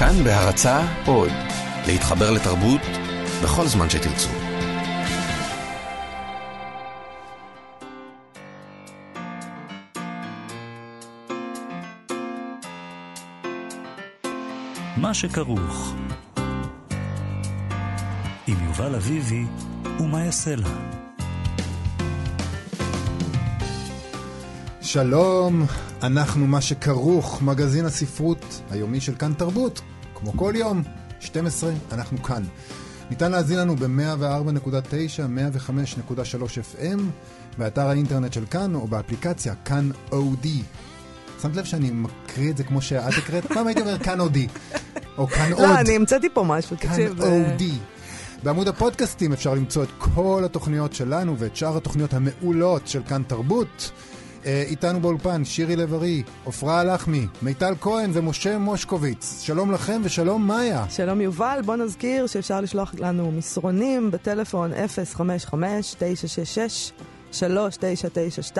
כאן בהרצה עוד, להתחבר לתרבות בכל זמן שתרצו. מה שכרוך עם יובל אביבי ומה יעשה לה. שלום, אנחנו מה שכרוך, מגזין הספרות היומי של כאן תרבות. כמו כל יום, 12, אנחנו כאן. ניתן להזין לנו ב-104.9, 105.3 FM, באתר האינטרנט של כאן או באפליקציה כאן אודי. שמת לב שאני מקריא את זה כמו שאת הקראת? פעם הייתי אומר כאן אודי, או כאן עוד. לא, אני המצאתי פה משהו, כאן תקשיב. אה, אודי. בעמוד הפודקאסטים אפשר למצוא את כל התוכניות שלנו ואת שאר התוכניות המעולות של כאן תרבות. אה, איתנו באולפן שירי לב-ארי, עפרה לחמי, מיטל כהן ומשה מושקוביץ. שלום לכם ושלום מאיה. שלום יובל, בוא נזכיר שאפשר לשלוח לנו מסרונים בטלפון 055-966-3992,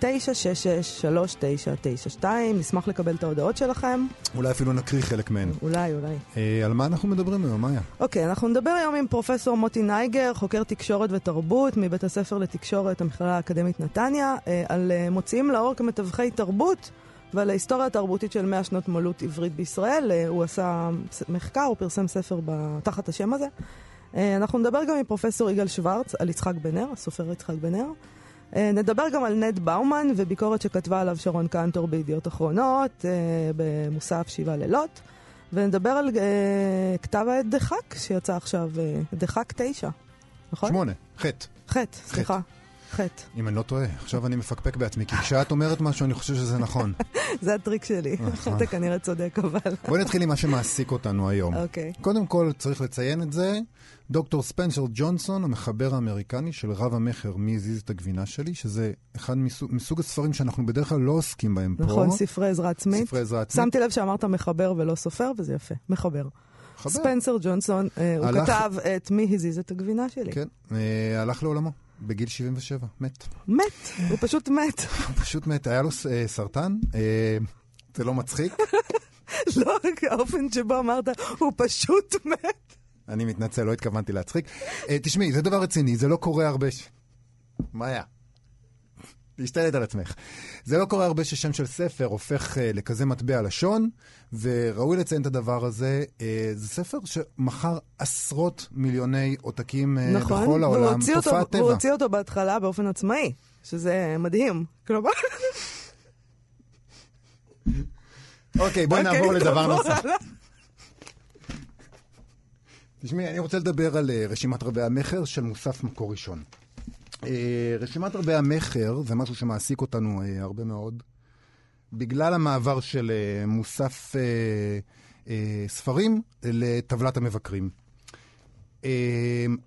055-966-3992, נשמח לקבל את ההודעות שלכם. אולי אפילו נקריא חלק מהן. אולי, אולי. אה, על מה אנחנו מדברים היום, מאיה? אוקיי, אנחנו נדבר היום עם פרופסור מוטי נייגר, חוקר תקשורת ותרבות מבית הספר לתקשורת, המכללה האקדמית נתניה, אה, על אה, מוציאים לאור כמתווכי תרבות ועל ההיסטוריה התרבותית של 100 שנות מולות עברית בישראל. אה, הוא עשה מחקר, הוא פרסם ספר ב- תחת השם הזה. אה, אנחנו נדבר גם עם פרופסור יגאל שוורץ על יצחק בן נר, הסופר יצחק בן נר. אה, נדבר גם על נד באומן וביקורת שכתבה עליו שרון קנטור בידיעות אחרונות, אה, במוסף שבעה לילות. ונדבר על אה, כתב העת דחק שיצא עכשיו, אה, דחק תשע, נכון? שמונה, חטא, חטא, סליחה. חטא. אם אני לא טועה. עכשיו אני מפקפק בעצמי, כי כשאת אומרת משהו אני חושב שזה נכון. זה הטריק שלי. נכון. אתה כנראה צודק, אבל... בואי נתחיל עם מה שמעסיק אותנו היום. אוקיי. קודם כל, צריך לציין את זה, דוקטור ספנסר ג'ונסון, המחבר האמריקני של רב המכר מי הזיז את הגבינה שלי, שזה אחד מסוג, מסוג הספרים שאנחנו בדרך כלל לא עוסקים בהם פה. נכון, ספרי עזרה עצמית. ספרי עזרה עצמית. שמתי לב שאמרת מחבר ולא סופר, וזה יפה. מחבר. חבר. ספנסר ג'ונסון, אה, הוא הלך- כתב את מי הזיז את הגבינה שלי. כן, אה, הלך לעולמו, בגיל 77, מת. מת, הוא פשוט מת. הוא פשוט מת, היה לו אה, סרטן, אה, זה לא מצחיק, לא האופן שבו אמרת, הוא פשוט מת. אני מתנצל, לא התכוונתי להצחיק. אה, תשמעי, זה דבר רציני, זה לא קורה הרבה ש... מה היה? להשתלט על עצמך. זה לא קורה הרבה ששם של ספר הופך uh, לכזה מטבע לשון, וראוי לציין את הדבר הזה. Uh, זה ספר שמכר עשרות מיליוני עותקים uh, נכון, בכל העולם. הוציא אותו- תופעת והוא טבע. הוציא אותו בהתחלה באופן עצמאי, שזה מדהים. כלומר, אוקיי, בואי אוקיי, נעבור לדבר נוסף. תשמעי, אני רוצה לדבר על אה, רשימת רבי המכר של מוסף מקור ראשון. אה, רשימת רבי המכר זה משהו שמעסיק אותנו אה, הרבה מאוד, בגלל המעבר של מוסף ספרים לטבלת המבקרים.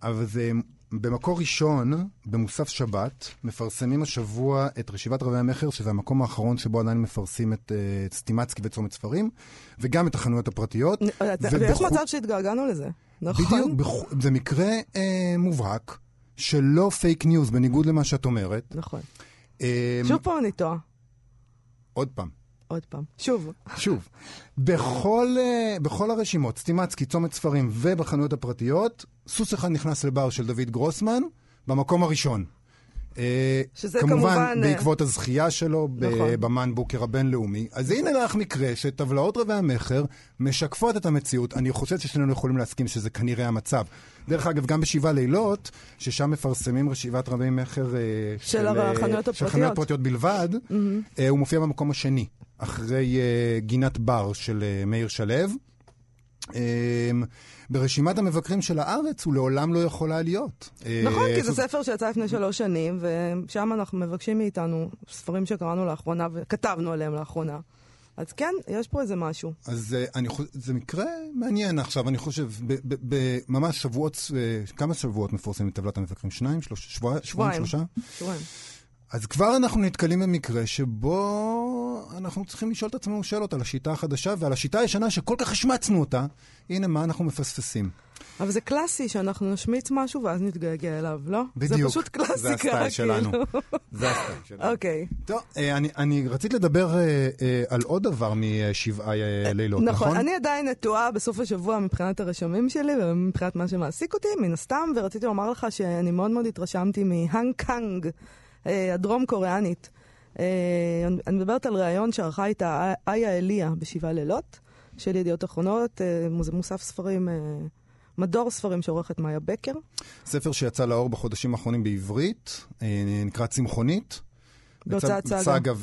אבל זה במקור ראשון, במוסף שבת, מפרסמים השבוע את רשימת רבי המכר, שזה המקום האחרון שבו עדיין מפרסמים את אה, סטימצקי וצומת ספרים, וגם את החנויות הפרטיות. ויש ובחו- מצב שהתגעגענו לזה, נכון? בדיוק, בח... זה מקרה אה, מובהק שלא פייק ניוז, בניגוד למה שאת אומרת. נכון. אה, שוב פעם אני טועה. עוד פעם, עוד פעם. שוב. שוב. בכל, אה, בכל הרשימות, סטימצקי, צומת ספרים ובחנויות הפרטיות, סוס אחד נכנס לבר של דוד גרוסמן במקום הראשון. אה, שזה כמובן, כמובן, אה, בעקבות הזכייה שלו נכון. במן בוקר הבינלאומי. אז הנה לך מקרה שטבלאות רבי המכר משקפות את המציאות. אני חושב ששנינו יכולים להסכים שזה כנראה המצב. דרך אגב, גם בשבעה לילות, ששם מפרסמים רשיבת רבי מכר אה, של אה, החנויות של הפרטיות. חנויות פרטיות בלבד, אה, הוא מופיע במקום השני, אחרי גינת בר של מאיר שלו. אה, ברשימת המבקרים של הארץ הוא לעולם לא יכול היה להיות. אה, נכון, כי זה ספר שיצא לפני שלוש שנים, ושם אנחנו מבקשים מאיתנו ספרים שקראנו לאחרונה וכתבנו עליהם לאחרונה. אז כן, יש פה איזה משהו. אז אה, אני חושב, זה מקרה מעניין עכשיו, אני חושב, ממש שבועות, אה, כמה שבועות מפורסמים את טבלת המבקרים? שניים? שלושה? שבוע- שבועיים? שבועיים. אז כבר אנחנו נתקלים במקרה שבו אנחנו צריכים לשאול את עצמנו שאלות על השיטה החדשה ועל השיטה הישנה שכל כך השמצנו אותה. הנה מה אנחנו מפספסים. אבל זה קלאסי שאנחנו נשמיץ משהו ואז נתגעגע אליו, לא? בדיוק. זה פשוט קלאסיקה, זה הסטייל שלנו. זה הסטייל שלנו. אוקיי. טוב, אה, אני, אני רציתי לדבר אה, אה, על עוד דבר משבעה לילות, נכון? נכון, אני עדיין נטועה בסוף השבוע מבחינת הרשמים שלי ומבחינת מה שמעסיק אותי, מן הסתם, ורציתי לומר לך שאני מאוד מאוד התרשמתי מהאנג קאנג, הדרום קוריאנית. אה, אני מדברת על ראיון שערכה איתה איה אליה בשבעה לילות, של ידיעות אחרונות, אה, מוסף ספרים, אה, מדור ספרים שעורכת מאיה בקר. ספר שיצא לאור בחודשים האחרונים בעברית, אה, נקרא צמחונית. בהוצאת סאגה. סאגה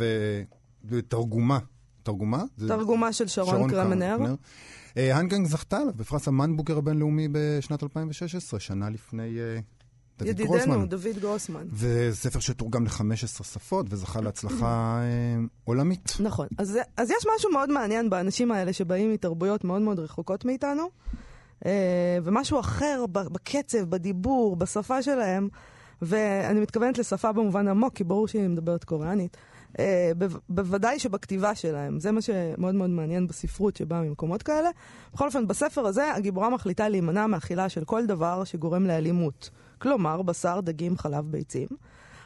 ותרגומה. תרגומה? תרגומה של שרון שרון קרמנר. קרמנר. אה, הנגנג זכתה עליו בפרס המנבוקר הבינלאומי בשנת 2016, שנה לפני אה, דוד ידידנו, גרוסמן. דוד גרוסמן. וספר שתורגם ל-15 שפות וזכה להצלחה אה, עולמית. נכון. אז, אז יש משהו מאוד מעניין באנשים האלה שבאים מתרבויות מאוד מאוד רחוקות מאיתנו, אה, ומשהו אחר ב- בקצב, בדיבור, בשפה שלהם, ואני מתכוונת לשפה במובן עמוק, כי ברור שהיא מדברת קוריאנית. אה, בו- בוודאי שבכתיבה שלהם, זה מה שמאוד מאוד מעניין בספרות שבאה ממקומות כאלה. בכל אופן, בספר הזה הגיבורה מחליטה להימנע מאכילה של כל דבר שגורם לאלימות. כלומר, בשר, דגים, חלב, ביצים.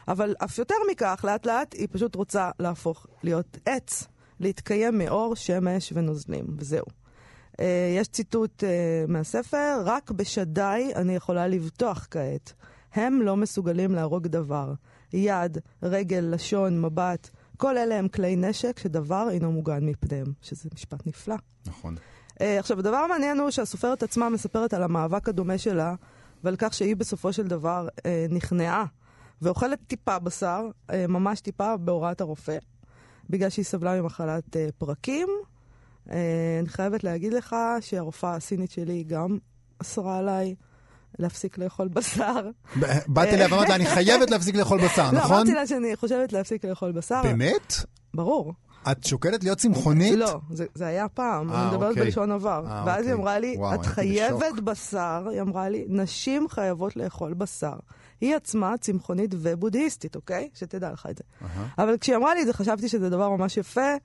אבל אף יותר מכך, לאט לאט היא פשוט רוצה להפוך להיות עץ, להתקיים מאור, שמש ונוזלים, וזהו. Uh, יש ציטוט uh, מהספר, רק בשדי אני יכולה לבטוח כעת. הם לא מסוגלים להרוג דבר. יד, רגל, לשון, מבט, כל אלה הם כלי נשק שדבר אינו מוגן מפניהם, שזה משפט נפלא. נכון. Uh, עכשיו, הדבר המעניין הוא שהסופרת עצמה מספרת על המאבק הדומה שלה, ועל כך שהיא בסופו של דבר uh, נכנעה ואוכלת טיפה בשר, uh, ממש טיפה בהוראת הרופא, בגלל שהיא סבלה ממחלת uh, פרקים. Uh, אני חייבת להגיד לך שהרופאה הסינית שלי גם אסרה עליי להפסיק לאכול בשר. ב- באת אליה ואמרת לה, אני חייבת להפסיק לאכול בשר, לא, נכון? אמרתי לה שאני חושבת להפסיק לאכול בשר. באמת? ברור. את שוקלת להיות צמחונית? לא, זה, זה היה פעם, אה, אני מדברת אוקיי. בלשון עבר. אה, ואז אוקיי. היא אמרה לי, וואו, את חייבת בשוק." בשר, היא אמרה לי, נשים חייבות לאכול בשר. היא עצמה צמחונית ובודהיסטית, אוקיי? שתדע לך את זה. אבל כשהיא אמרה לי את זה, חשבתי שזה דבר ממש יפה.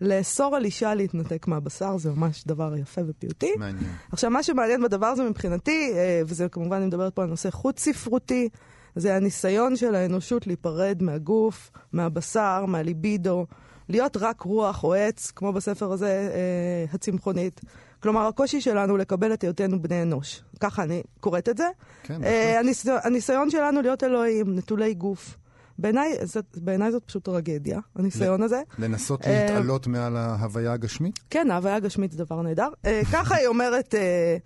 לאסור על אישה להתנתק מהבשר זה ממש דבר יפה ופיוטי. מעניין. עכשיו, מה שמעניין בדבר הזה מבחינתי, אה, וזה כמובן, אני מדברת פה על נושא חוץ-ספרותי, זה הניסיון של האנושות להיפרד מהגוף, מהבשר, מהליבידו, להיות רק רוח או עץ, כמו בספר הזה, אה, הצמחונית. כלומר, הקושי שלנו לקבל את היותנו בני אנוש. ככה אני קוראת את זה. כן, אה, בהחלט. הניסיון, שלנו להיות אלוהים, נטולי גוף. בעיניי זאת, בעיני זאת פשוט טרגדיה, הניסיון הזה. לנסות אה, להתעלות מעל ההוויה הגשמית? כן, ההוויה הגשמית זה דבר נהדר. אה, ככה היא אומרת אה,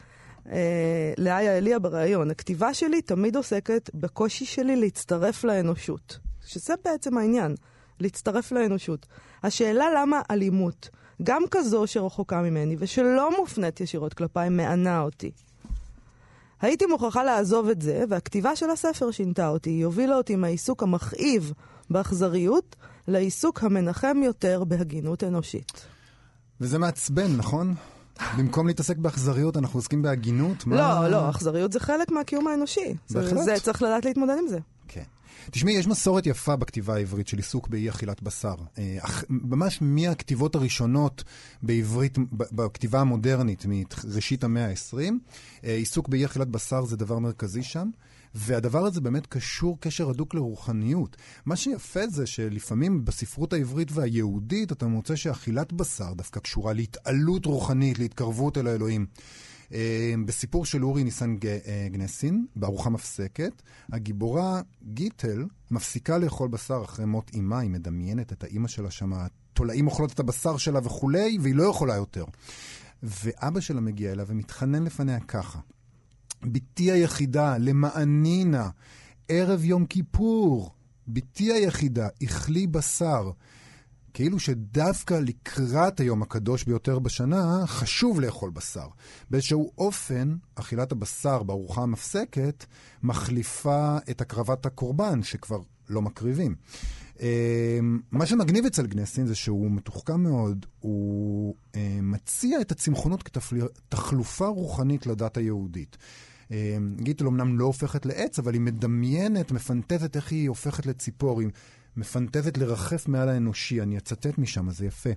אה, לאיה אליה בריאיון, הכתיבה שלי תמיד עוסקת בקושי שלי להצטרף לאנושות. שזה בעצם העניין, להצטרף לאנושות. השאלה למה אלימות, גם כזו שרחוקה ממני ושלא מופנית ישירות כלפיי, מענה אותי. הייתי מוכרחה לעזוב את זה, והכתיבה של הספר שינתה אותי. היא הובילה אותי מהעיסוק המכאיב באכזריות לעיסוק המנחם יותר בהגינות אנושית. וזה מעצבן, נכון? במקום להתעסק באכזריות, אנחנו עוסקים בהגינות? מה- לא, לא, אכזריות זה חלק מהקיום האנושי. זה- בהחלט. זה צריך לדעת להתמודד עם זה. כן. תשמעי, יש מסורת יפה בכתיבה העברית של עיסוק באי אכילת בשר. אה, אך- ממש מהכתיבות הראשונות בעברית, בכתיבה המודרנית, מראשית המאה ה-20, עיסוק באי אכילת בשר זה דבר מרכזי שם. והדבר הזה באמת קשור קשר הדוק לרוחניות. מה שיפה זה שלפעמים בספרות העברית והיהודית אתה מוצא שאכילת בשר דווקא קשורה להתעלות רוחנית, להתקרבות אל האלוהים. אה, בסיפור של אורי ניסן אה, גנסין, בארוחה מפסקת, הגיבורה גיטל מפסיקה לאכול בשר אחרי מות אימה, היא מדמיינת את האימא שלה שם, התולעים אוכלות את הבשר שלה וכולי, והיא לא יכולה יותר. ואבא שלה מגיע אליו ומתחנן לפניה ככה: בתי היחידה, למעני נא, ערב יום כיפור, בתי היחידה, אכלי בשר. כאילו שדווקא לקראת היום הקדוש ביותר בשנה, חשוב לאכול בשר. באיזשהו אופן, אכילת הבשר בארוחה המפסקת מחליפה את הקרבת הקורבן, שכבר לא מקריבים. אה, מה שמגניב אצל גנסין זה שהוא מתוחכם מאוד, הוא אה, מציע את הצמחונות כתחלופה רוחנית לדת היהודית. אה, גיטל אמנם לא הופכת לעץ, אבל היא מדמיינת, מפנטזת איך היא הופכת לציפור. מפנטזת לרחף מעל האנושי, אני אצטט משם, זה יפה.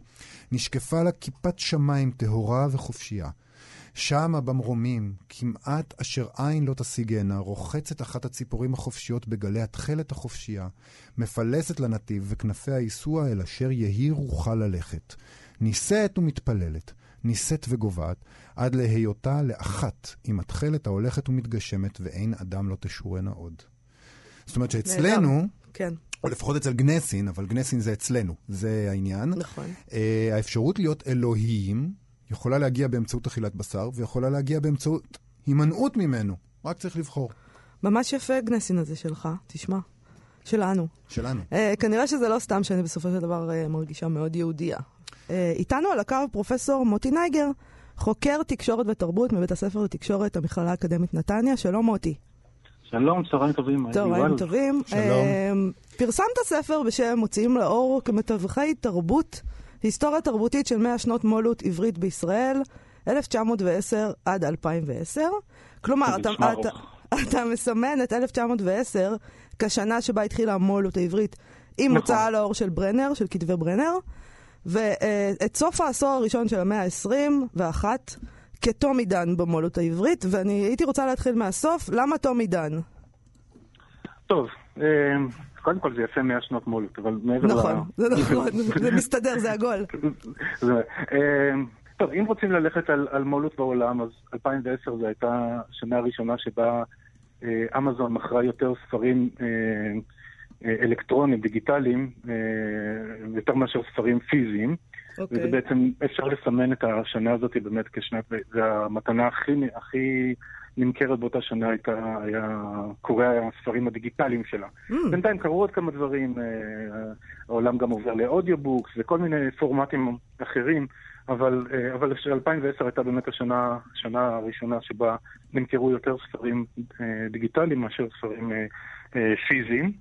נשקפה לה כיפת שמיים טהורה וחופשייה. שמה במרומים, כמעט אשר עין לא תשיגנה, רוחצת אחת הציפורים החופשיות בגלי התכלת החופשייה, מפלסת לנתיב וכנפיה ייסוע אל אשר יהי רוחה ללכת. נישאת ומתפללת, נישאת וגוועת, עד להיותה לאחת עם התכלת ההולכת ומתגשמת, ואין אדם לא תשורנה עוד. זאת אומרת שאצלנו, כן, או לפחות אצל גנסין, אבל גנסין זה אצלנו, זה העניין. נכון. אה, האפשרות להיות אלוהים יכולה להגיע באמצעות אכילת בשר, ויכולה להגיע באמצעות הימנעות ממנו. רק צריך לבחור. ממש יפה גנסין הזה שלך, תשמע. שלנו. שלנו. אה, כנראה שזה לא סתם שאני בסופו של דבר אה, מרגישה מאוד יהודייה. אה, איתנו על הקו פרופסור מוטי נייגר, חוקר תקשורת ותרבות מבית הספר לתקשורת, המכללה האקדמית נתניה. שלום מוטי. שלום, צהריים טובים. צהריים. טובים. שלום. אה, פרסמת ספר בשם מוציאים לאור כמתווכי תרבות, היסטוריה תרבותית של 100 שנות מולות עברית בישראל, 1910 עד 2010. כלומר, אתה, אתה. אתה מסמן את 1910 כשנה שבה התחילה המולות העברית עם נכון. הוצאה לאור של ברנר, של כתבי ברנר, ואת סוף העשור הראשון של המאה ה-21 כתום עידן במולות העברית, ואני הייתי רוצה להתחיל מהסוף, למה תום עידן? טוב, אה, קודם כל זה יפה 100 שנות מולות, אבל מעבר ל... נכון, זה נכון, זה מסתדר, זה עגול. אה, טוב, אם רוצים ללכת על, על מולות בעולם, אז 2010 זו הייתה השנה הראשונה שבה אה, אמזון מכרה יותר ספרים אה, אלקטרוניים, דיגיטליים, אה, יותר מאשר ספרים פיזיים. אוקיי. וזה בעצם, אפשר לסמן את השנה הזאת באמת כשנת, זה המתנה הכי, הכי נמכרת באותה שנה הייתה, היה קוראי הספרים הדיגיטליים שלה. Mm, בינתיים קרו עוד כמה דברים, אה, העולם גם עובר ל audiobooks וכל מיני פורמטים אחרים, אבל, אה, אבל 2010 הייתה באמת השנה, השנה הראשונה שבה נמכרו יותר ספרים אה, דיגיטליים מאשר ספרים פיזיים.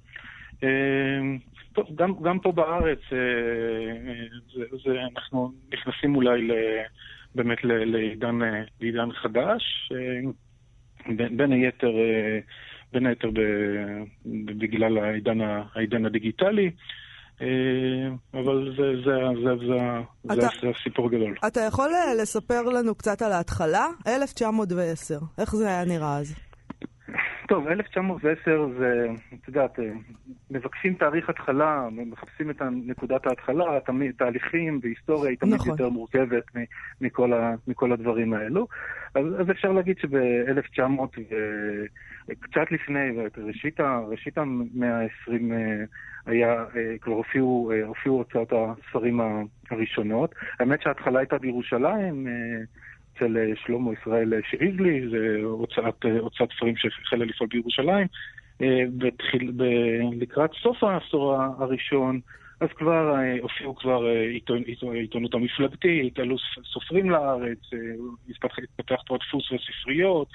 טוב, גם, גם פה בארץ זה, אנחנו נכנסים אולי ל, באמת ל- לעידן, אה, לעידן חדש, אה, בין, בין היתר, אה, בין היתר בגלל העידן, העידן הדיגיטלי, אבל זה, זה, זה, זה, אתה- זה, הסיפור הגדול. אתה יכול לספר לנו קצת על ההתחלה? 1910, איך זה היה נראה אז? טוב, 1910 זה, את יודעת, אה, מבקשים תאריך התחלה, מחפשים את נקודת ההתחלה, תמיד, תהליכים והיסטוריה היא תמיד נכון. יותר מורכבת מכל, ה, מכל הדברים האלו. אז, אז אפשר להגיד שב-1900 וקצת לפני, ראשית, ראשית המאה ה-20 אה, היה, אה, כבר הופיעו, הופיעו הוצאות הספרים הראשונות. האמת שההתחלה הייתה בירושלים. אצל אה, שלמה ישראל אה, שריבלי, זה הוצאת, אה, הוצאת ספרים שהחלה לפעול בירושלים. בתחיל, ב, לקראת סוף העשור הראשון, אז כבר הופיעו כבר עיתון, העיתונות המפלגתית, עלו סופרים לארץ, התפתח, פה הדפוס והספריות,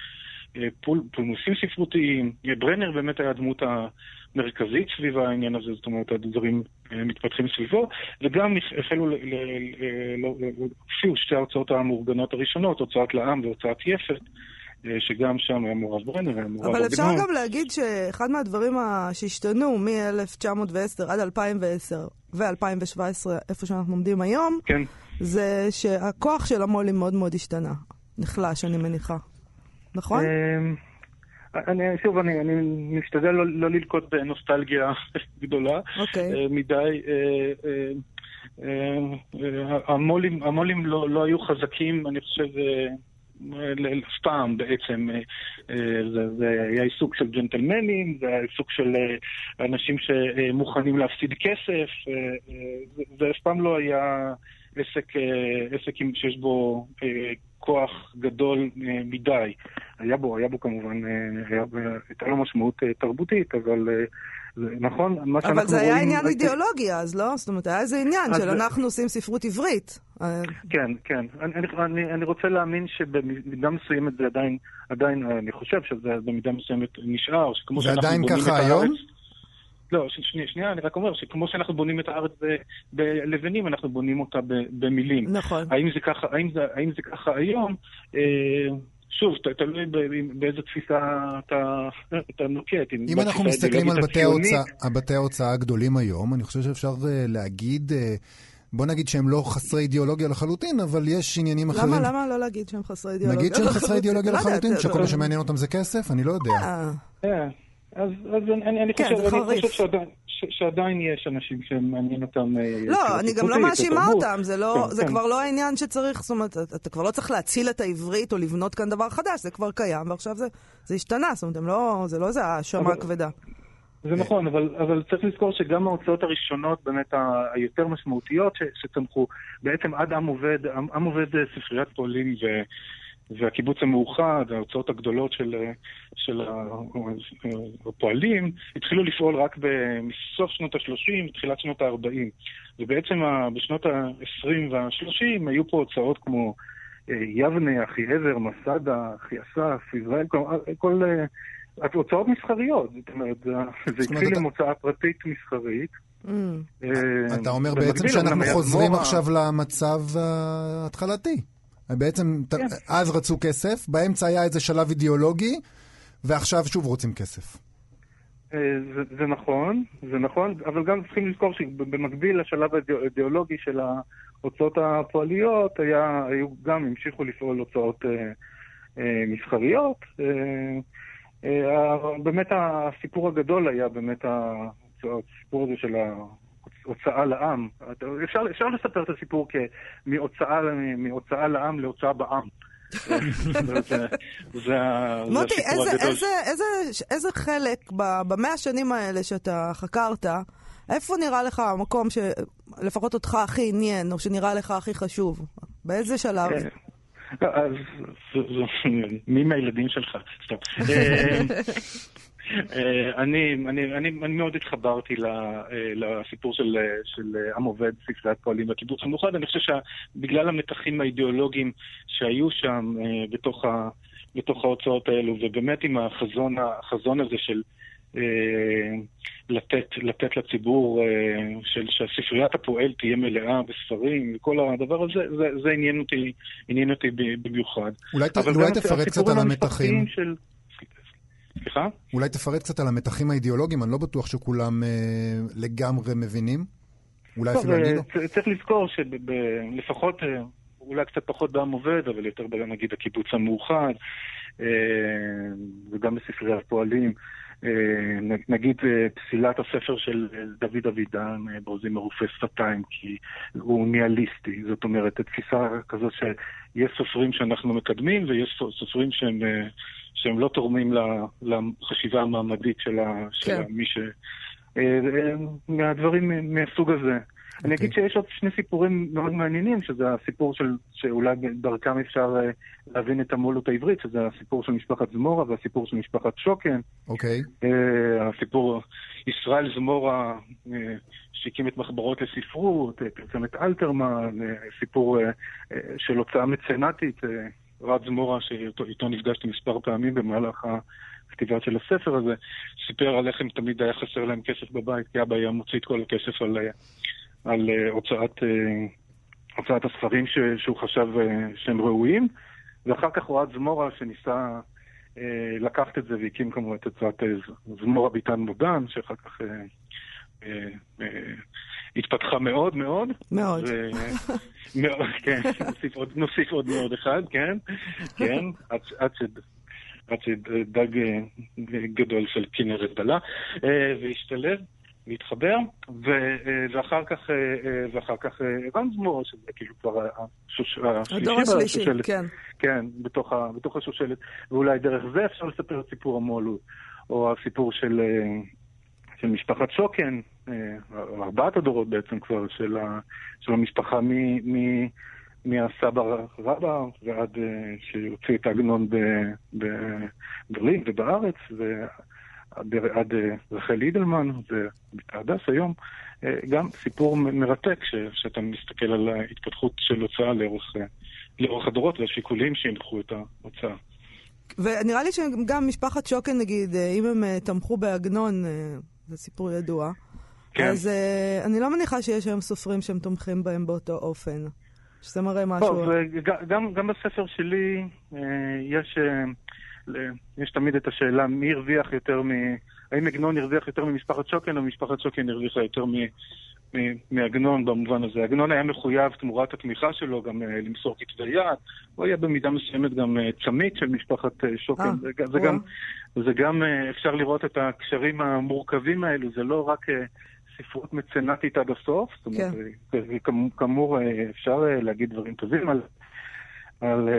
פול, פולמוסים ספרותיים. אה, ברנר באמת היה הדמות המרכזית סביב העניין הזה, זאת אומרת, הדברים אה, מתפתחים סביבו, וגם החלו, לא- הופיעו שתי ההוצאות המאורגנות הראשונות, הוצאת לעם והוצאת יפת. אה, שגם שם היה מעורב ברנר, היה מעורב אבל אפשר. גם להגיד שאחד מהדברים שהשתנו מ-1910 עד 2010 ו-2017, איפה שאנחנו עומדים היום, כן, זה שהכוח של המו"לים מאוד מאוד השתנה. נחלש, אני מניחה. נכון? אמ, אני, שוב, אני, אני משתדל לא, לא ללקוט בנוסטלגיה גדולה אוקיי. אה, מדי. אה, אה, המו"לים, המו"לים לא, לא היו חזקים, אני חושב, אף פעם בעצם. זה, זה היה עיסוק של ג'נטלמנים, זה היה עיסוק של אנשים שמוכנים להפסיד כסף, זה, זה אף פעם לא היה עסק, עסק שיש בו כוח גדול אה, מדי. היה בו, היה בו כמובן, אה, בו- הייתה לו משמעות אה, תרבותית, אבל אה, זה נכון, מה שאנחנו אבל זה רואים... היה עניין אידיאולוגי אז, לא? זאת אומרת, היה איזה עניין של זה- אנחנו עושים ספרות עברית. אה, כן, כן. אני, אני, אני, אני רוצה להאמין שבמידה מסוימת זה עדיין, עדיין, אני חושב שזה במידה מסוימת נשאר, שכמו זה שאנחנו עדיין בונים ככה את היום? לא, ש- שנייה, שנייה, אני רק אומר שכמו שאנחנו בונים את הארץ ב- בלבנים, אנחנו בונים אותה ב- במילים. נכון. האם זה ככה, האם זה, האם זה ככה היום? אה, שוב, תלוי באיזה תפיסה אתה, אתה נוקט. אם אנחנו מסתכלים על בתי ההוצאה, בתי ההוצאה הגדולים היום, אני חושב שאפשר אה, להגיד, אה, בוא נגיד שהם לא חסרי אידיאולוגיה לחלוטין, אבל יש עניינים אחרים. למה, למה לא להגיד שהם חסרי אידיאולוגיה נגיד שהם חסרי אידיאולוגיה לא לחלוטין, שכל מה שמעניין אותם זה כסף? אני לא יודע. כן. אז, אז אני, אני כן, חושב, אני חריף. חושב שעדיין, ש, שעדיין יש אנשים שמעניין אותם... אה, לא, אני גם לא מאשימה. אותם, זה לא- כן, זה כן. כבר לא העניין שצריך, זאת אומרת, אתה- אתה כבר לא צריך להציל את העברית או לבנות כאן דבר חדש, זה כבר קיים, ועכשיו זה- זה השתנה, זאת אומרת, לא- זה לא איזה האשמה כבדה. זה נכון, אבל, אבל צריך לזכור שגם ההוצאות הראשונות באמת ה- היותר משמעותיות ש, שצמחו, בעצם עד עם עובד, עם, עם עובד אה, ספריית פועלים ו, והקיבוץ המאוחד, ההוצאות הגדולות של, של ה- הפועלים, התחילו לפעול רק מסוף שנות ה-30, תחילת שנות ה-40. ובעצם בשנות ה-20 וה-30 היו פה הוצאות כמו אה, יבנה, אחי עזר, מסדה, אחי אסף, ישראל, כל, כל אה, הוצאות מסחריות, זאת אומרת, זה התחיל עם הוצאה פרטית מסחרית. Mm. אה, אתה אומר בעצם שאנחנו חוזרים עכשיו למצב ההתחלתי. בעצם, כן. אז רצו כסף, באמצע היה איזה שלב אידיאולוגי, ועכשיו שוב רוצים כסף. אה, זה, זה נכון, זה נכון, אבל גם צריכים לזכור שבמקביל לשלב האידיאולוגי של ההוצאות הפועליות, היה, היו גם, המשיכו לפעול הוצאות אה, אה, מסחריות. אה, אה, באמת הסיפור הגדול היה באמת הסיפור הזה של ההוצאה לעם. אפשר, אפשר לספר את הסיפור כמהוצאה מהוצאה לעם להוצאה בעם. מוטי, איזה- חלק במאה השנים האלה שאתה חקרת, איפה נראה לך המקום שלפחות אותך הכי עניין, או שנראה לך הכי חשוב? באיזה שלב? אה, אז מי מהילדים שלך? סתם. אה, אני, אני, אני, אני מאוד התחברתי אה, לסיפור של, אה, של עם עובד, ספריית פועלים והקיבוץ המאוחד. אני חושב שבגלל המתחים האידיאולוגיים שהיו שם בתוך, ה, בתוך ההוצאות האלו, ובאמת עם החזון, החזון הזה של לתת, לתת לציבור, של, שהספריית הפועל תהיה מלאה בספרים, וכל הדבר הזה, זה, זה עניין אותי, עניין אותי במיוחד. אולי ת- אולי תפרט קצת על המתחים. של... סליחה? אולי תפרט קצת על המתחים האידיאולוגיים, אני לא בטוח שכולם אה, לגמרי מבינים. אולי אפילו אני אה, לא. צריך לזכור שלפחות, אולי קצת פחות בעם עובד, אבל יותר נגיד הקיבוץ המאוחד, אה, וגם בספרי הפועלים. אה, נגיד אה, פסילת הספר של אה, דוד אבידן, בעוזים ערופי שפתיים, כי הוא ניהליסטי. זאת אומרת, תפיסה כזאת שיש סופרים שאנחנו מקדמים ויש סופרים שהם, שהם לא תורמים לחשיבה המעמדית של ה- של כן. מי ש... מהדברים מהסוג הזה. אני אגיד שיש עוד שני סיפורים מאוד מעניינים, שזה הסיפור של, שאולי דרכם אפשר אה, להבין את המולות העברית, שזה הסיפור של משפחת זמורה והסיפור של משפחת שוקן. אוקיי. אה, הסיפור, ישראל זמורה אה, שהקים את מחברות לספרות, פרסם את אלתרמן, סיפור של הוצאה מצנטית, אה, רד זמורה, שאיתו נפגשתי מספר פעמים במהלך הכתיבה של הספר הזה, סיפר על איך הם תמיד היה חסר להם כסף בבית, כי אבא היה מוציא את כל הכסף על, על אה, הוצאת, אה, הוצאת הספרים ש, שהוא חשב אה, שהם ראויים, ואחר כך אוהד זמורה שניסה לקחת את זה והקים כמובן את הוצאת ז- זמורה ביטן מודן, שאחר כך התפתחה מאוד מאוד. מאוד. מאוד, כן, נוסיף עוד, נוסיף עוד מאוד אחד, כן, כן, עד, שדג גדול של כנרת דלה, והשתלב, והתחבר, ו, אה, ואחר כך, אה, אה, ואחר כך אה, רן זמור, שזה כאילו כבר השוש- הדור השלישי בשושלת. כן. כן, בתוך, ה, בתוך השושלת, ואולי דרך זה אפשר לספר את סיפור המו"לות, או הסיפור של, של משפחת שוקן, ארבעת הדורות בעצם כבר, של, ה, של המשפחה מ, מ, מהסבא רבא ועד שהוציא את העגנון בברלין ובארץ, ועד עד, אה, רחל אידלמן ובתה הדס היום. אה, גם סיפור מרתק ש, שאתה מסתכל על ההתפתחות של הוצאה לאורך, אה, לאורך הדורות והשיקולים שהנחו את ההוצאה. ונראה לי שגם משפחת שוקן, נגיד, אם הם תמכו בעגנון, זה סיפור ידוע, כן. אז אני לא מניחה שיש היום סופרים שהם תומכים בהם באותו אופן. שזה מראה משהו... טוב, גם, גם בספר שלי יש, יש תמיד את השאלה מי הרוויח יותר מ... האם עגנון הרוויח יותר ממשפחת שוקן או משפחת שוקן הרוויחה יותר מ... מעגנון במובן הזה. עגנון היה מחויב תמורת התמיכה שלו גם למסור כתבי יד, הוא היה במידה מסוימת גם צמית של משפחת שוקן. זה, זה, גם, זה גם, אפשר לראות את הקשרים המורכבים האלו, זה לא רק ספרות מצנטית עד הסוף, זאת אומרת, כן. כאמור אפשר להגיד דברים טובים על, על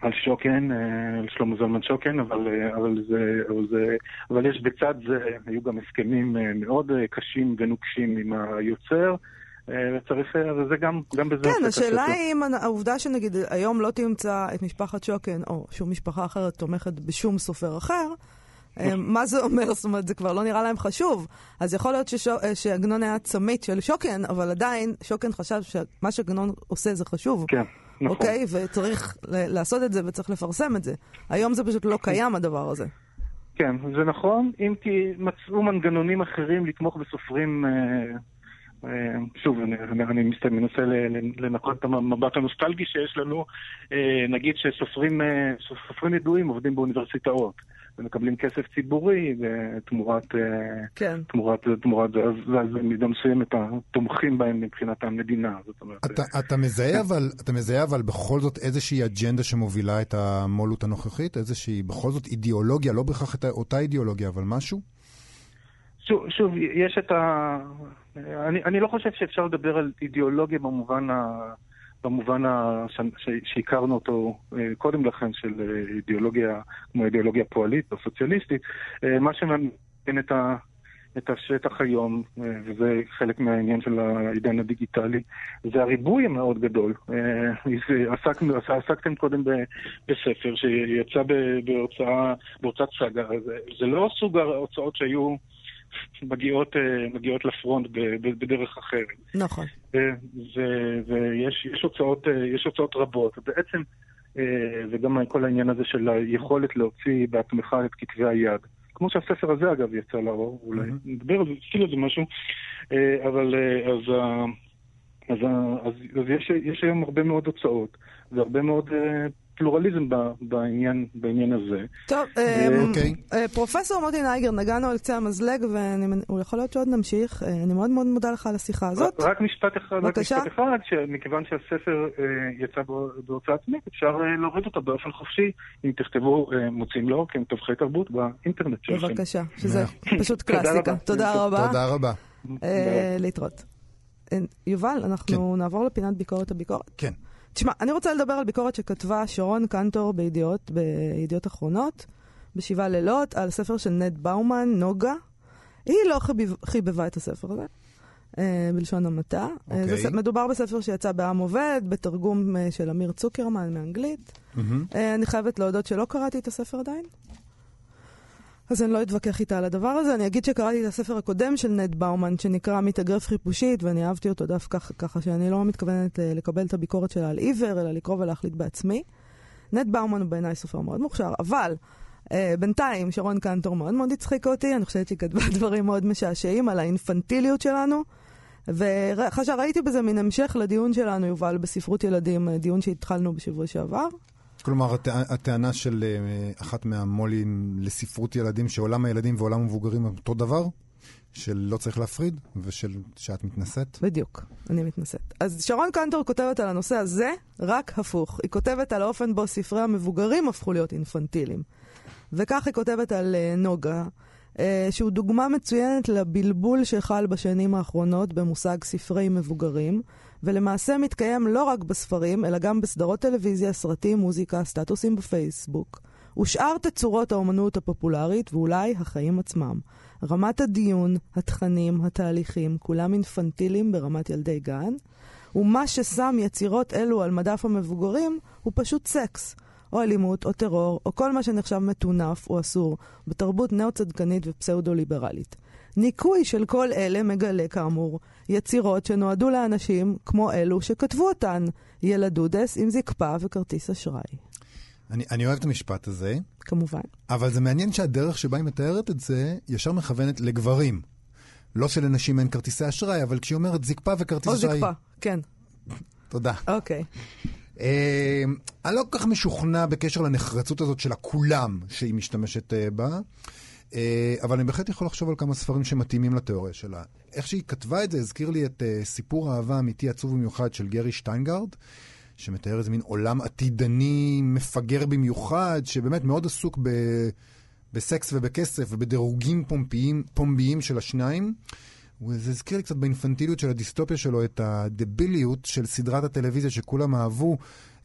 על שוקן, אה, על שלמה זלמן שוקן, אבל, אה, אבל, זה, אבל, זה, אבל יש בצד זה, היו גם הסכמים אה, מאוד קשים ונוקשים עם היוצר. וצריך, וזה גם, גם בזה... כן, השאלה היא אם העובדה שנגיד היום לא תמצא את משפחת שוקן, או שום משפחה אחרת תומכת בשום סופר אחר, מה זה אומר? זאת אומרת, זה כבר לא נראה להם חשוב. אז יכול להיות שעגנון היה צמית של שוקן, אבל עדיין שוקן חשב שמה שעגנון עושה זה חשוב. כן. נכון. אוקיי? וצריך לעשות את זה וצריך לפרסם את זה. היום זה פשוט לא קיים הדבר הזה. כן, זה נכון, אם כי מצאו מנגנונים אחרים לתמוך בסופרים, אה, אה, שוב, אני, אני מנסה לנקות את המבט הנוסטלגי שיש לנו, אה, נגיד שסופרים ידועים עובדים באוניברסיטאות. ומקבלים כסף ציבורי תמורת, אה, כן. תמורת, תמורת זה, אז, אז במידה מסוימת תומכים בהם מבחינת המדינה. זאת אומרת... אתה, אתה, מזהה אבל, אתה מזהה אבל בכל זאת איזושהי אג'נדה שמובילה את המו"לות הנוכחית? איזושהי בכל זאת אידיאולוגיה, לא בהכרח אותה אידיאולוגיה, אבל משהו? שוב, שוב, יש את ה... אני, אני לא חושב שאפשר לדבר על אידיאולוגיה במובן ה... במובן שהכרנו אותו אה, קודם לכן של אה, אידיאולוגיה, כמו אידיאולוגיה פועלית או סוציאליסטית, אה, מה שמעניין את, ה, את השטח היום, וזה חלק מהעניין של העידן הדיגיטלי, זה הריבוי המאוד גדול. עסקנו, עסקתם קודם בספר שיצא בהוצאה, בהוצאת סאגה, זה לא סוג ההוצאות שהיו... מגיעות, אה, מגיעות לפרונט בדרך אחרת. נכון. אה, ויש הוצאות, אה, יש הוצאות רבות. בעצם, וגם כל העניין הזה של היכולת להוציא בעצמך את כתבי היד. כמו שהספר הזה אגב יצא לאור, אולי נדבר על זה, נתחיל על זה משהו, אבל אז, אז, אז, אז יש, יש היום הרבה מאוד הוצאות והרבה מאוד פלורליזם בעניין, בעניין הזה. טוב, אה, אוקיי. אה, פרופסור מוטי נייגר, נגענו על קצה המזלג, ויכול להיות שעוד נמשיך. אה, אני מאוד מאוד מודה לך על השיחה הזאת. רק משפט אחד, רק משפט אחד, שמכיוון שהספר יצא בהוצאה עצמית, אפשר להוריד אותו באופן חופשי, אם תכתבו מוצאים לו כמתווכי תרבות באינטרנט שלכם. בבקשה, שזה פשוט קלאסיקה. תודה רבה. תודה רבה. להתראות. יובל, אנחנו כן. נעבור לפינת ביקורת הביקורת. כן. תשמע, אני רוצה לדבר על ביקורת שכתבה שרון קנטור בידיעות, בידיעות אחרונות, בשבעה לילות, על ספר של נד באומן, נוגה. היא לא חיבב, חיבבה את הספר הזה, אה, בלשון המעטה. Okay. אה, זה, אוקיי. מדובר בספר שיצא בעם עובד, בתרגום אה, של אמיר צוקרמן מאנגלית. Mm-hmm. אה, אני חייבת להודות שלא קראתי את הספר עדיין. אז אני לא אתווכח איתה על הדבר הזה. אני אגיד שקראתי את הספר הקודם של נד באומן, שנקרא מתאגרף חיפושית, ואני אהבתי אותו דווקא ככה שאני לא מתכוונת אה, לקבל את הביקורת שלה על עיוור, אלא לקרוא ולהחליט בעצמי. נד באומן הוא בעיניי סופר מאוד מוכשר, אבל uh, בינתיים שרון קנטור מאוד מאוד הצחיק אותי, אני חושבת שהיא כתבה דברים מאוד משעשעים על האינפנטיליות שלנו. ואחרי שראיתי בזה מין המשך לדיון שלנו, יובל, בספרות ילדים, אה, דיון שהתחלנו בשבוע שעבר. כלומר, הט... הטענה של uh, אחת מהמו"לים לספרות ילדים, שעולם הילדים ועולם המבוגרים הם אותו דבר? שלא צריך להפריד, ושל שאת מתנשאת? בדיוק, אני מתנשאת. אז שרון קנטור כותבת על הנושא הזה רק הפוך. היא כותבת על האופן בו ספרי המבוגרים הפכו להיות אינפנטיליים. וכך היא כותבת על uh, נוגה, uh, שהוא דוגמה מצוינת לבלבול שחל בשנים האחרונות במושג ספרי מבוגרים. ולמעשה מתקיים לא רק בספרים, אלא גם בסדרות טלוויזיה, סרטים, מוזיקה, סטטוסים בפייסבוק, ושאר תצורות האומנות הפופולרית, ואולי החיים עצמם. רמת הדיון, התכנים, התהליכים, כולם אינפנטיליים ברמת ילדי גן, ומה ששם יצירות אלו על מדף המבוגרים הוא פשוט סקס. או אלימות, או טרור, או כל מה שנחשב מטונף או אסור בתרבות נאו-צדקנית ופסאודו-ליברלית. ניקוי של כל אלה מגלה, כאמור, יצירות שנועדו לאנשים כמו אלו שכתבו אותן, ילדודס עם זקפה וכרטיס אשראי. אני, אני אוהב את המשפט הזה. כמובן. אבל זה מעניין שהדרך שבה היא מתארת את זה, ישר מכוונת לגברים. לא שלנשים אין כרטיסי אשראי, אבל כשהיא אומרת זקפה וכרטיס אשראי... או זקפה, כן. תודה. אוקיי. Uh, אני לא כל כך משוכנע בקשר לנחרצות הזאת של הכולם שהיא משתמשת uh, בה. אה, אבל אני בהחלט יכול לחשוב על כמה ספרים שמתאימים לתיאוריה שלה. איך שהיא כתבה את זה הזכיר לי את אה, סיפור אהבה אמיתי עצוב במיוחד של גרי שטיינגרד, שמתאר איזה מין עולם עתידני מפגר במיוחד, שבאמת מאוד עסוק ב... בסקס ובכסף ובדירוגים פומביים של השניים. וזה הזכיר לי קצת באינפנטיליות של הדיסטופיה שלו את הדביליות של סדרת הטלוויזיה שכולם אהבו,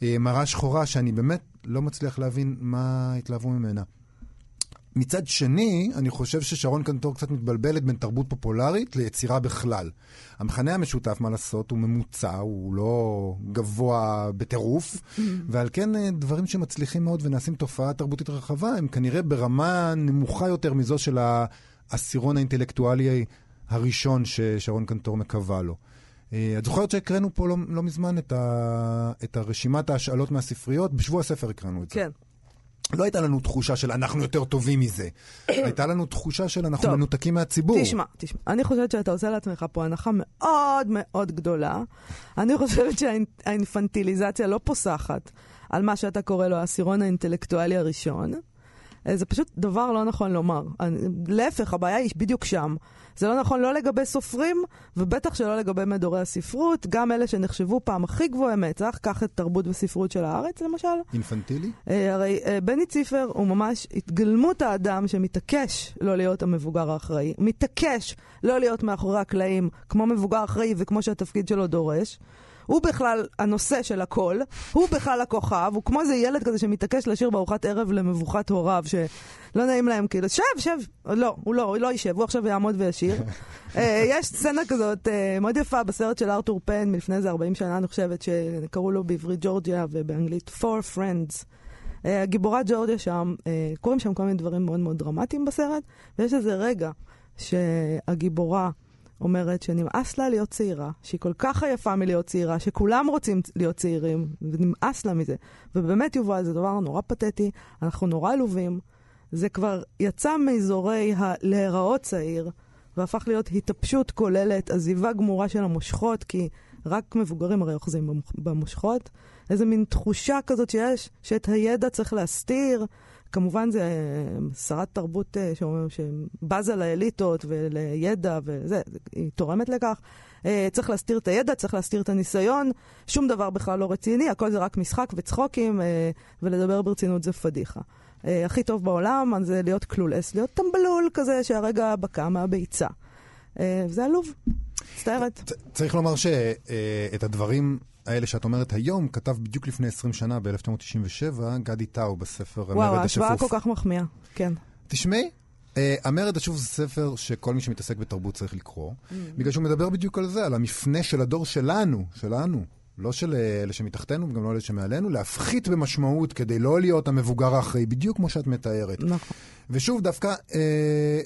אה, מראה שחורה, שאני באמת לא מצליח להבין מה התלהבו ממנה. מצד שני, אני חושב ששרון קנטור קצת מתבלבלת בין תרבות פופולרית ליצירה בכלל. המכנה המשותף, מה לעשות, הוא ממוצע, הוא לא גבוה בטירוף, ועל כן אה, דברים שמצליחים מאוד ונעשים תופעה תרבותית רחבה, הם כנראה ברמה נמוכה יותר מזו של העשירון האינטלקטואלי הראשון ששרון קנטור מקווה לו. אה, את זוכרת שהקראנו פה לא, לא מזמן את, ה, את הרשימת ההשאלות מהספריות? בשבוע הספר הקראנו את זה. כן. לא הייתה לנו תחושה של אנחנו יותר טובים מזה. הייתה לנו תחושה של אנחנו טוב. מנותקים מהציבור. תשמע, תשמע, אני חושבת שאתה עושה לעצמך פה הנחה מאוד מאוד גדולה. אני חושבת שהאינפנטיליזציה לא פוסחת על מה שאתה קורא לו העשירון האינטלקטואלי הראשון. זה פשוט דבר לא נכון לומר. להפך, הבעיה היא בדיוק שם. זה לא נכון לא לגבי סופרים, ובטח שלא לגבי מדורי הספרות, גם אלה שנחשבו פעם הכי גבוהי מצח, קח את תרבות וספרות של הארץ למשל. אינפנטילי? אה, הרי אה, בני ציפר הוא ממש התגלמות האדם שמתעקש לא להיות המבוגר האחראי, מתעקש לא להיות מאחורי הקלעים כמו מבוגר אחראי וכמו שהתפקיד שלו דורש. הוא בכלל הנושא של הכל, הוא בכלל הכוכב, הוא כמו איזה ילד כזה שמתעקש לשיר בארוחת ערב למבוכת הוריו, שלא נעים להם, כאילו, שב, שב, לא, הוא לא, הוא לא יישב, הוא עכשיו יעמוד וישיר. אה, יש סצנה כזאת אה, מאוד יפה בסרט של ארתור פן מלפני איזה 40 שנה, אני חושבת, שקראו לו בעברית ג'ורג'יה ובאנגלית Four Friends. אה, הגיבורה ג'ורג'יה שם, קורים שם כל מיני דברים מאוד מאוד דרמטיים בסרט, ויש איזה רגע שהגיבורה אומרת שנמאס לה להיות צעירה, שהיא כל כך עייפה מלהיות צעירה, שכולם רוצים להיות צעירים, ונמאס לה מזה. ובאמת, יובל, זה דבר נורא פתטי, אנחנו נורא עלובים. זה כבר יצא מאזורי הלהיראות צעיר, והפך להיות התאפשות כוללת, עזיבה גמורה של המושכות, כי רק מבוגרים הרי אוחזים במושכות. איזה מין תחושה כזאת שיש, שאת הידע צריך להסתיר. כמובן זה אה, שרת תרבות אה, שאומר- שבזה לאליטות ולידע וזה, היא תורמת לכך. אה, צריך להסתיר את הידע, צריך להסתיר את הניסיון, שום דבר בכלל לא רציני, הכל זה רק משחק וצחוקים, ולדבר ברצינות זה פדיחה. הכי טוב בעולם זה להיות קלולס, להיות טמבלול כזה שהרגע בקע מהביצה. זה עלוב, מצטערת. צריך לומר שאת הדברים האלה שאת אומרת היום, כתב בדיוק לפני 20 שנה, ב-1997, גדי טאו בספר וואו, המרד ההשוואה השפוף. כל כך מחמיאה, כן. תשמעי, אה, המרד השפוף זה ספר שכל מי שמתעסק בתרבות צריך לקרוא, בגלל שהוא מדבר בדיוק על זה, על המפנה של הדור שלנו, שלנו. לא של אה, אלה שמתחתנו וגם לא אלה שמעלינו, להפחית במשמעות כדי לא להיות המבוגר האחראי, בדיוק כמו שאת מתארת. נכון. ושוב, דווקא אה,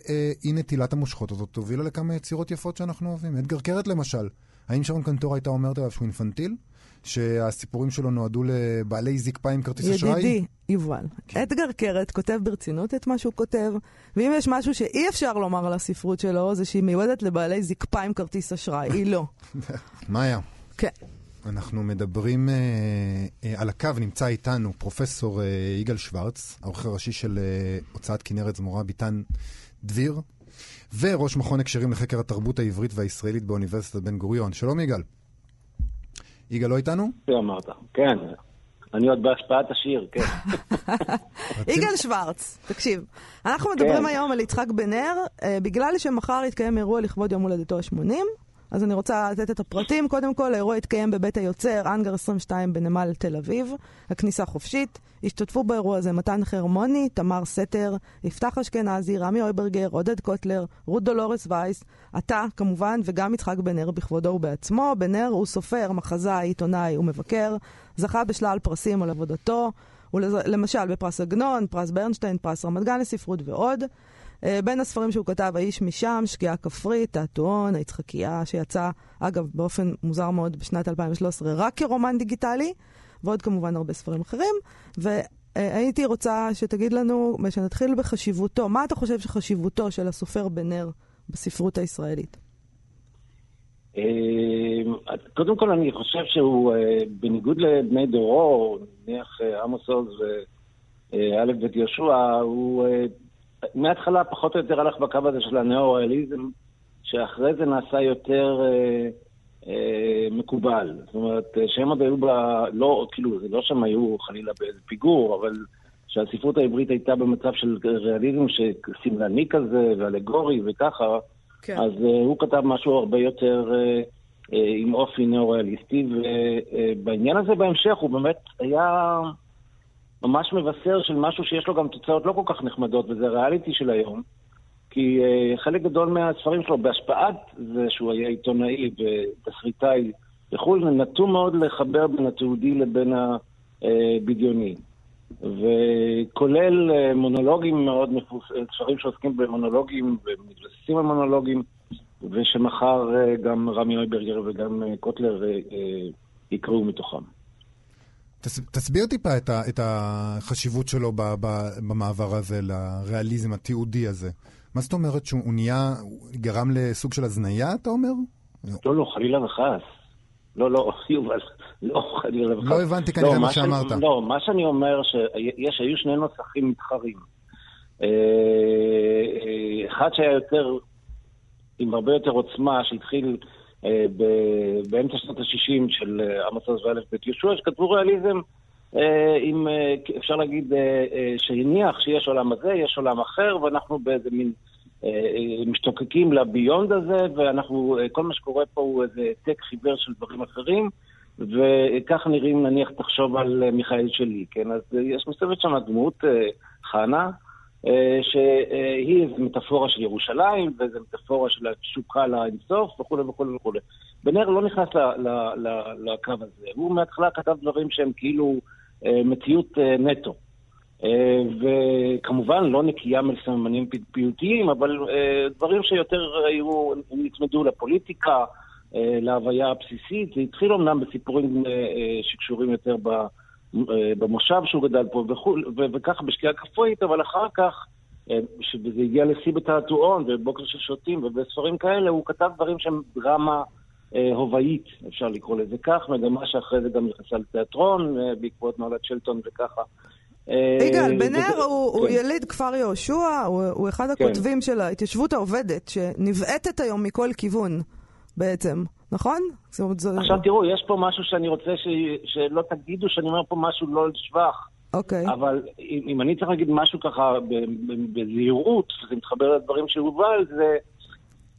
אה, אי נטילת המושכות הזאת הובילה לכמה יצירות יפות שאנחנו אוהבים. אדגר קרת למשל. האם שרון קנטור הייתה אומרת עליו שהוא אינפנטיל? שהסיפורים שלו נועדו לבעלי זקפה עם כרטיס אשראי? ידידי, יובל, אדגר קרת כותב ברצינות את מה שהוא כותב, ואם יש משהו שאי אפשר לומר על הספרות שלו, זה שהיא מיועדת לבעלי זקפה עם כרטיס אשראי. היא לא. מאיה, כן. אנחנו מדברים אה, אה, על הקו, נמצא איתנו פרופסור אה, יגאל שוורץ, העורך הראשי של אה, הוצאת כנרת זמורה ביטן דביר, וראש מכון הקשרים לחקר התרבות העברית והישראלית באוניברסיטת בן גוריון. שלום יגאל. יגאל לא איתנו? זה אמרת, כן. אני עוד בהשפעת השיר, כן. יגאל שוורץ, תקשיב, אנחנו מדברים כן. היום על יצחק בן אה, בגלל שמחר יתקיים אירוע לכבוד יום הולדתו ה-80, אז אני רוצה לתת את הפרטים. קודם כל, האירוע יתקיים בבית היוצר, אנגר 22 בנמל תל אביב, הכניסה חופשית. השתתפו באירוע הזה מתן חרמוני, תמר סתר, יפתח אשכנזי, רמי הויברגר, עודד קוטלר, רות דולורס וייס, אתה כמובן, וגם יצחק בן אר בכבודו ובעצמו. בן אר הוא סופר, מחזאי, עיתונאי ומבקר, זכה בשלל פרסים על עבודתו. ולמשל בפרס עגנון, פרס ברנשטיין, פרס רמת גן לספרות ועוד. אה, בין הספרים שהוא כתב, האיש משם, שקיעה כפרית, תיאטרון, היצחקייה, שיצא, אגב, באופן מוזר מאוד בשנת 2013, רק כרומן דיגיטלי, ועוד כמובן הרבה ספרים אחרים. והייתי רוצה שתגיד לנו, שנתחיל בחשיבותו, מה אתה חושב שחשיבותו של הסופר בן נר בספרות הישראלית? אה, קודם כל, אני חושב שהוא, אה, בניגוד לבני דורו, נניח אה, עמוס עוז ואלף בית יהושע, הוא, מההתחלה פחות או יותר הלך בקו הזה של הנאו-ריאליזם, שאחרי זה נעשה יותר אה, אה, מקובל. זאת אומרת, שהם עוד היו ב... לא, כאילו, זה לא שהם היו חלילה באיזה פיגור, אבל שהספרות העברית הייתה במצב של ריאליזם סמלני כזה, ואלגורי וככה, כן. אז אה, הוא כתב משהו הרבה יותר... אה, אה, עם אופי נאו-ריאליסטי, ובעניין הזה בהמשך הוא באמת היה ממש מבשר של משהו שיש לו גם תוצאות לא כל כך נחמדות, וזה הריאליטי של היום. כי uh, חלק גדול מהספרים שלו, בהשפעת זה שהוא היה עיתונאי ותסריטאי וכו', נטו מאוד לחבר בין התיעודי לבין הבדיוני. וכולל uh, מונולוגים מאוד מפורסמים, ספרים שעוסקים במונולוגים ומתבססים על מונולוגים, ושמחר גם רמי אויברגר וגם קוטלר יקראו מתוכם. תסביר טיפה את, ה, את החשיבות שלו ב, ב, במעבר הזה לריאליזם התיעודי הזה. מה זאת אומרת שהוא נהיה, גרם לסוג של הזניה, אתה אומר? לא, לא, חלילה וחס. לא, לא, יובל, לא, חלילה וחס. לא הבנתי כנראה לא, מה שאמרת. לא, מה שאני אומר, שיש, היו שני נוסחים מתחרים. אה, אה, אחד שהיה יותר, עם הרבה יותר עוצמה, שהתחיל באמצע שנות ה-60 של עמוס עוז ואלף בית יהושע, שכתבו ריאליזם עם, אפשר להגיד, שהניח שיש עולם הזה, יש עולם אחר, ואנחנו באיזה מין משתוקקים לביונד הזה, ואנחנו, כל מה שקורה פה הוא איזה העתק חיוור של דברים אחרים, וכך נראים, נניח, תחשוב על מיכאל שלי, כן? אז יש מסתובבת שם דמות, חנה, אה, שהיא איזו מטאפורה של ירושלים, ואיזו מטאפורה של התשוקה לאינסוף וכולי וכולי וכולי. בנר לא נכנס לקו הזה. הוא מההתחלה כתב דברים שהם כאילו אה, מציאות אה, נטו. וכמובן לא נקייה מסממנים פיוטיים, אבל דברים שיותר היו, נצמדו לפוליטיקה, להוויה הבסיסית. זה התחיל אמנם בסיפורים שקשורים יותר ב... במושב שהוא גדל פה וכו', וככה בשקיעה כפרית, אבל אחר כך, אה, כשזה הגיע לשיא בתיאטרון ובוקר של שוטים ובספרים כאלה, הוא כתב דברים שהם דרמה אה, הובאית, אפשר לקרוא לזה כך, מגמה שאחרי זה גם נכנסה לתיאטרון, אה, בעקבות נולד שלטון וככה. יגאל, בנר הוא כן. יליד כפר יהושע, הוא אחד כן. הכותבים של ההתיישבות העובדת, שנבעטת היום מכל כיוון בעצם. נכון? עכשיו תראו, יש פה משהו שאני רוצה ש... שלא תגידו שאני אומר פה משהו לא לשבח. אוקיי. אבל אם, אם אני צריך להגיד משהו ככה בזהירות, וזה מתחבר לדברים שהובל, זה...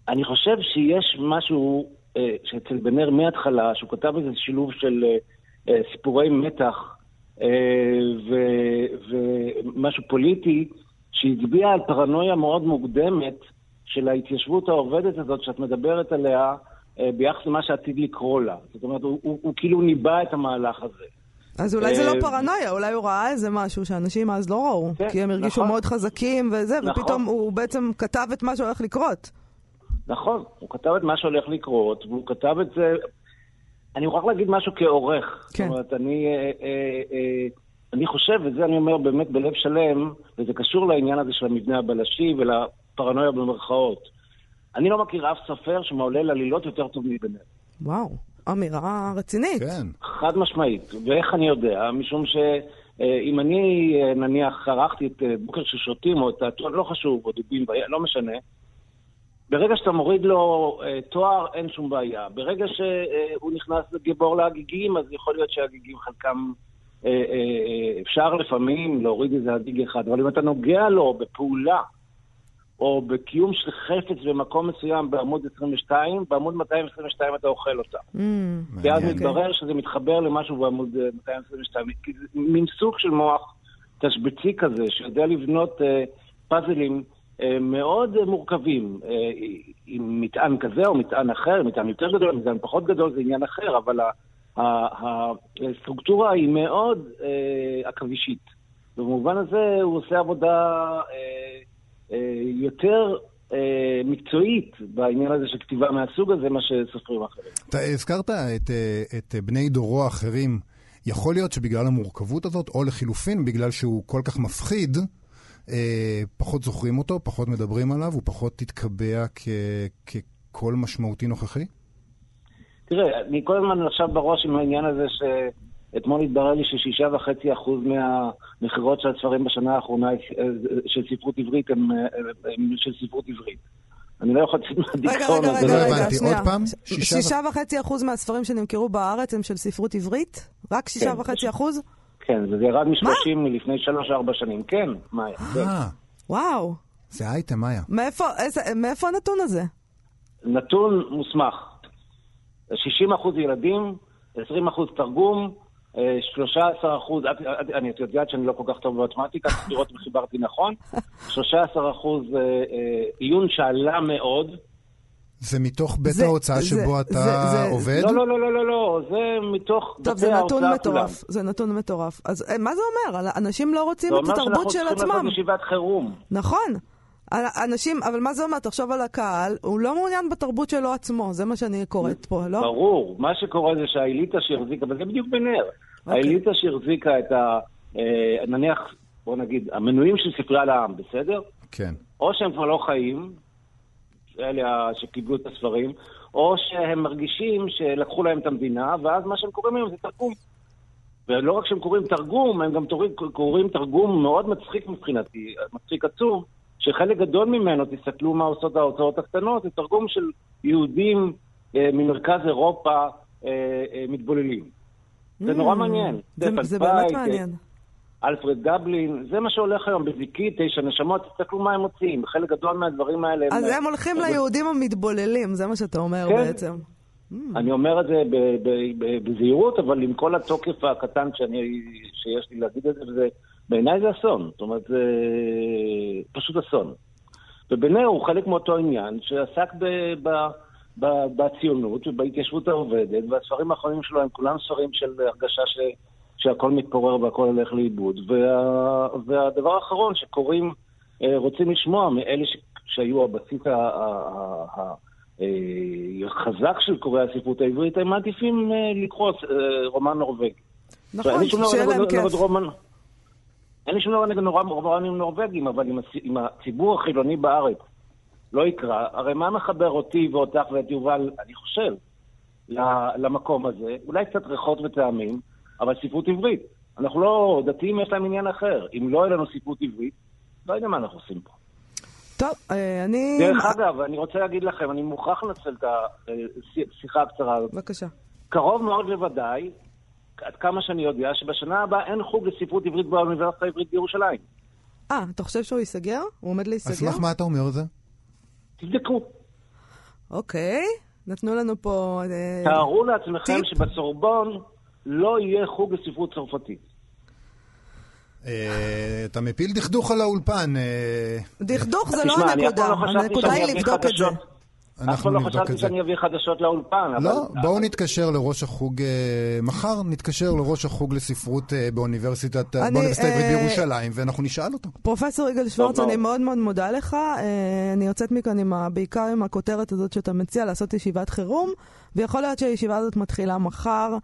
אני חושב שיש משהו אה, שאצל בנר מההתחלה, שהוא כתב איזה שילוב של אה, אה, סיפורי מתח אה, ו, ומשהו פוליטי, שהצביע על פרנויה מאוד מוקדמת של ההתיישבות העובדת הזאת שאת מדברת עליה, ביחס למה שעתיד לקרוא לה. זאת אומרת, הוא, הוא, הוא כאילו ניבא את המהלך הזה. אז אולי זה לא אה, פרנויה, אולי הוא ראה איזה משהו שאנשים אז לא ראו. כן, כי הם הרגישו נכון. מאוד חזקים וזה, נכון. ופתאום הוא בעצם כתב את מה שהולך לקרות. נכון, הוא כתב את מה שהולך לקרות, והוא כתב את זה... אני מוכרח להגיד משהו כעורך. כן. זאת אומרת, אני, אה, אה, אה, אני חושב, וזה אני אומר באמת בלב שלם, וזה קשור לעניין הזה של המבנה הבלשי ולפרנויה במרכאות. אני לא מכיר אף סופר שמעולל עלילות יותר טוב מבנר. וואו, אמירה רצינית. כן. חד משמעית. ואיך אני יודע? משום שאם אני נניח ערכתי את בוקר של שוטים, או את התואר, לא חשוב, או דובים, לא משנה, ברגע שאתה מוריד לו תואר, אין שום בעיה. ברגע שהוא נכנס לגיבור להגיגים, אז יכול להיות שהגיגים חלקם... אפשר לפעמים להוריד איזה הדיג אחד, אבל אם אתה נוגע לו בפעולה או בקיום של חפץ במקום מסוים בעמוד 22, בעמוד 222 אתה אוכל אותה. Mm, ואז okay. מתברר שזה מתחבר למשהו בעמוד 222. זה מין סוג של מוח תשבצי כזה, שיודע לבנות uh, פאזלים uh, מאוד מורכבים, עם מטען כזה או מטען אחר, מטען יותר גדול, מטען פחות גדול, זה עניין אחר, אבל הסטרוקטורה היא מאוד עכבישית. במובן הזה הוא עושה עבודה... אה, יותר אה, מקצועית בעניין הזה של כתיבה מהסוג הזה, מה שסופרים אחרים. אתה הזכרת את, אה, את בני דורו האחרים. יכול להיות שבגלל המורכבות הזאת, או לחילופין, בגלל שהוא כל כך מפחיד, אה, פחות זוכרים אותו, פחות מדברים עליו, הוא פחות תתקבע כקול משמעותי נוכחי? תראה, אני כל הזמן עכשיו בראש עם העניין הזה ש... אתמול התברר לי ששישה וחצי אחוז מהמכירות של הספרים בשנה האחרונה של ספרות עברית הם, הם של ספרות עברית. אני לא יכול לצאת מהדיכאון רגע, הזה. לא רגע, רגע, הבנתי. שנייה. עוד פעם? שישה וחצי אחוז מהספרים שנמכרו בארץ הם של ספרות עברית? רק שישה כן. וחצי אחוז? כן, וזה ירד מ-30 מלפני שלוש-ארבע שנים. כן, מאיה. כן. אה, וואו. זה אייטם, מאיה. מאיפה, איזה, מאיפה הנתון הזה? נתון מוסמך. 60 אחוז ילדים, 20 אחוז תרגום, 13 אחוז, אני, את יודעת שאני לא כל כך טוב במתמטיקה, צריך לראות אם חיברתי נכון. 13 אחוז אה, אה, עיון שעלה מאוד. זה מתוך בית זה- ההוצאה זה- שבו זה- אתה זה- עובד? לא, לא, לא, לא, לא, לא, זה מתוך טוב, זה בתי נתון ההוצאה מטורף. כולם. זה נתון מטורף. אז אה, מה זה אומר? אנשים לא רוצים זה את אומר התרבות שאנחנו של צריכים עצמם. לעשות ישיבת חירום. נכון. אנשים, אבל מה זה אומר? תחשוב על הקהל, הוא לא מעוניין בתרבות שלו עצמו, זה מה שאני קוראת פה, לא? ברור. מה שקורה זה שהאליטה שהחזיקה, וזה בדיוק בנר, אוקיי. האליטה שהחזיקה את ה... אה, נניח, בוא נגיד, המנויים של ספרייה לעם, בסדר? כן. או שהם כבר לא חיים, אלה שקיבלו את הספרים, או שהם מרגישים שלקחו להם את המדינה, ואז מה שהם קוראים היום זה תרגום. ולא רק שהם קוראים תרגום, הם גם קוראים תרגום מאוד מצחיק מבחינתי, מצחיק עצוב, שחלק גדול ממנו, תסתכלו מה עושות ההוצאות הקטנות, זה תרגום של יהודים אה, ממרכז אירופה אה, אה, מתבוללים. זה נורא מעניין. Mm. זה- סטפן זה באמת מעניין. אלפרד דבלין, זה מה שהולך היום בזיקית, תשע נשמות, תסתכלו מה הם מוציאים. חלק גדול מהדברים האלה... אז הם הולכים ליהודים המתבוללים, זה מה שאתה אומר כן. בעצם. אני אומר את זה בזהירות, אבל עם כל התוקף הקטן שיש לי להגיד את זה, וזה, בעיניי זה אסון. זאת אומרת, זה פשוט אסון. ובנר הוא חלק מאותו עניין שעסק ב, בציונות ובהתיישבות העובדת, והספרים האחרונים שלו הם כולם ספרים של הרגשה ש, שהכל מתפורר והכל הולך לאיבוד. וה, והדבר האחרון שקוראים, אה, רוצים לשמוע מאלה ש, שהיו הבסיס החזק של קוראי הספרות העברית, הם מעדיפים אה, לקרוא אה, רומן נורבגי. נכון, שיהיה להם כיף. אין לי שום דבר נגד נורבגים, אבל אם הציבור החילוני בארץ לא יקרא, הרי מה מחבר אותי ואותך ואת יובל, אני חושב, למקום הזה? אולי קצת ריחות וטעמים, אבל ספרות עברית. אנחנו לא, דתיים יש להם עניין אחר. אם לא יהיה לנו ספרות עברית, לא יודע מה אנחנו עושים פה. טוב, אה, אני... דרך אגב, אני רוצה להגיד לכם, אני מוכרח לנצל את השיחה הקצרה הזאת. בבקשה. קרוב מאוד לוודאי, עד כמה שאני יודע, שבשנה הבאה אין חוג לספרות עברית באוניברסיטה העברית בירושלים. אה, אתה חושב שהוא ייסגר? הוא עומד להיסגר? לך מה אתה אומר על זה? תבדקו. אוקיי, נתנו לנו פה... אה, תארו לעצמכם טיפ? שבסורבון לא יהיה חוג לספרות צרפתית. אה, אתה מפיל דכדוך על האולפן. אה, דכדוך זה לא הנקודה, לא הנקודה היא לבדוק את זה. חדשות. אף אנחנו פעם לא נבדוק חשבתי את זה. שאני אביא חדשות לאולפן. לא, אבל- בואו נתקשר לראש החוג, אה, מחר נתקשר לראש החוג לספרות אה, באוניברסיטת אני, באוניברסיטה העברית אה, בירושלים, ואנחנו נשאל אותו. פרופסור יגאל שוורץ. אני מאוד מאוד מודה לך. אה, אני יוצאת מכאן עם ה, בעיקר עם הכותרת הזאת שאתה מציע לעשות ישיבת חירום, ויכול להיות שהישיבה הזאת מתחילה מחר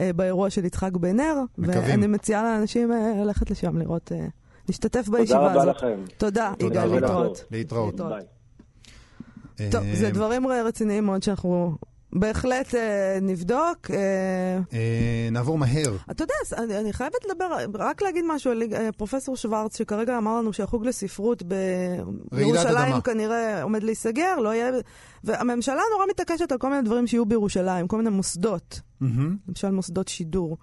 אה, באירוע של יצחק בן נר, מקווים. ואני מציעה לאנשים אה, ללכת לשם לראות, אה, להשתתף בישיבה רבה הזאת. לכם. תודה, תודה יגאל, רבה. להתראות. להתראות. טוב, אה, זה דברים רציניים מאוד שאנחנו בהחלט אה, נבדוק. אה, אה, נעבור מהר. אתה יודע, אני, אני חייבת לדבר, רק להגיד משהו על אה, פרופסור שוורץ, שכרגע אמר לנו שהחוג לספרות בירושלים. כנראה עומד להיסגר, לא יהיה... והממשלה נורא מתעקשת על כל מיני דברים שיהיו בירושלים, כל מיני מוסדות, מהמם. למשל מוסדות שידור,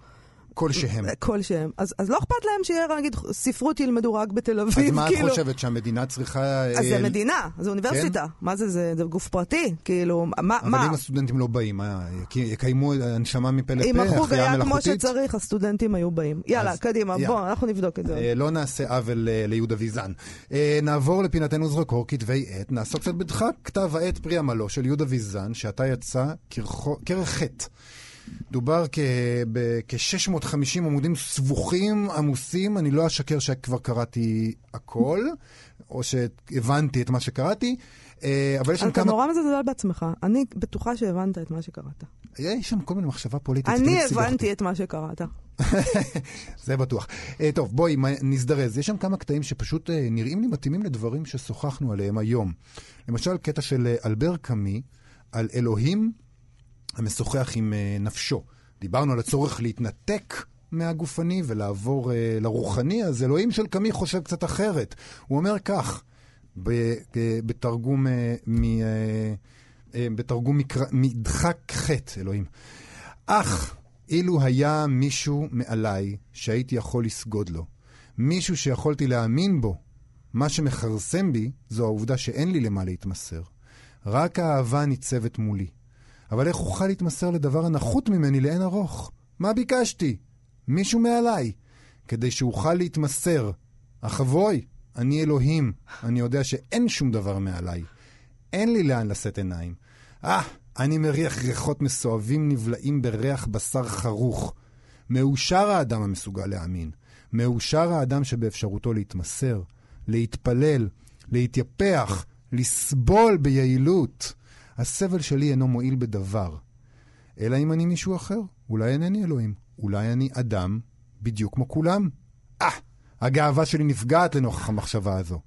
כלשהם. כלשהם. אז, אז לא אכפת להם שיהיה, נגיד, ספרות ילמדו רק בתל אביב, אז מה את כאילו. חושבת, שהמדינה צריכה... אז אה, זה מדינה, זה אוניברסיטה. מה זה, זה, זה גוף פרטי? כאילו, מה? אבל מה? אם הסטודנטים לא באים, מה, יקי- יקיימו הנשמה מפה לפה, אם החוג היה כמו? שצריך, הסטודנטים היו באים. יאללה, אז- קדימה, יאללה. בוא, אנחנו נבדוק את זה. אה, לא נעשה עוול אה, ליהודה ויזן. אה, נעבור לפינתנו זרקור, כתבי עת. נעסוק קצת בדחק כתב העת פרי עמלו של יהודה ויזן, שעתה יצא כרך חטא. דובר בכ-650 עמודים סבוכים, עמוסים, אני לא אשקר שכבר קראתי הכל, או שהבנתי את מה שקראתי, אה, אבל יש שם אתה כמה... נורא מזלזל בעצמך. אני בטוחה שהבנת את מה שקראת. יש שם כל מיני מחשבה פוליטית. אני. הבנתי את מה שקראת. זה בטוח. אה, טוב, בואי נזדרז. יש שם כמה קטעים שפשוט אה, נראים לי מתאימים לדברים ששוחחנו עליהם היום. למשל, קטע של אה, אלבר קאמי על אלוהים המשוחח עם אה, נפשו. דיברנו על הצורך להתנתק מהגופני ולעבור uh, לרוחני, אז אלוהים של קמי חושב קצת אחרת. הוא אומר כך, uh, בתרגום, uh, מ, בתרגום מקרא, מדחק חטא, אלוהים. אך, אילו היה מישהו מעליי שהייתי יכול לסגוד לו, מישהו שיכולתי להאמין בו, מה שמכרסם בי זו העובדה שאין לי למה להתמסר. רק האהבה ניצבת מולי. אבל איך אוכל להתמסר לדבר הנחות ממני לאין ארוך? מה ביקשתי? מישהו מעליי. כדי שאוכל להתמסר. אך אבוי, אני אלוהים, אני יודע שאין שום דבר מעליי. אין לי לאן לשאת עיניים. אה, אני מריח ריחות מסואבים נבלעים בריח בשר חרוך. מאושר האדם המסוגל להאמין. מאושר האדם שבאפשרותו להתמסר, להתפלל, להתייפח, לסבול ביעילות. הסבל שלי אינו מועיל בדבר. אלא אם אני מישהו אחר. אולי אינני אלוהים. אולי אני אדם בדיוק כמו כולם. אה, הגאווה שלי נפגעת לנוכח המחשבה הזו.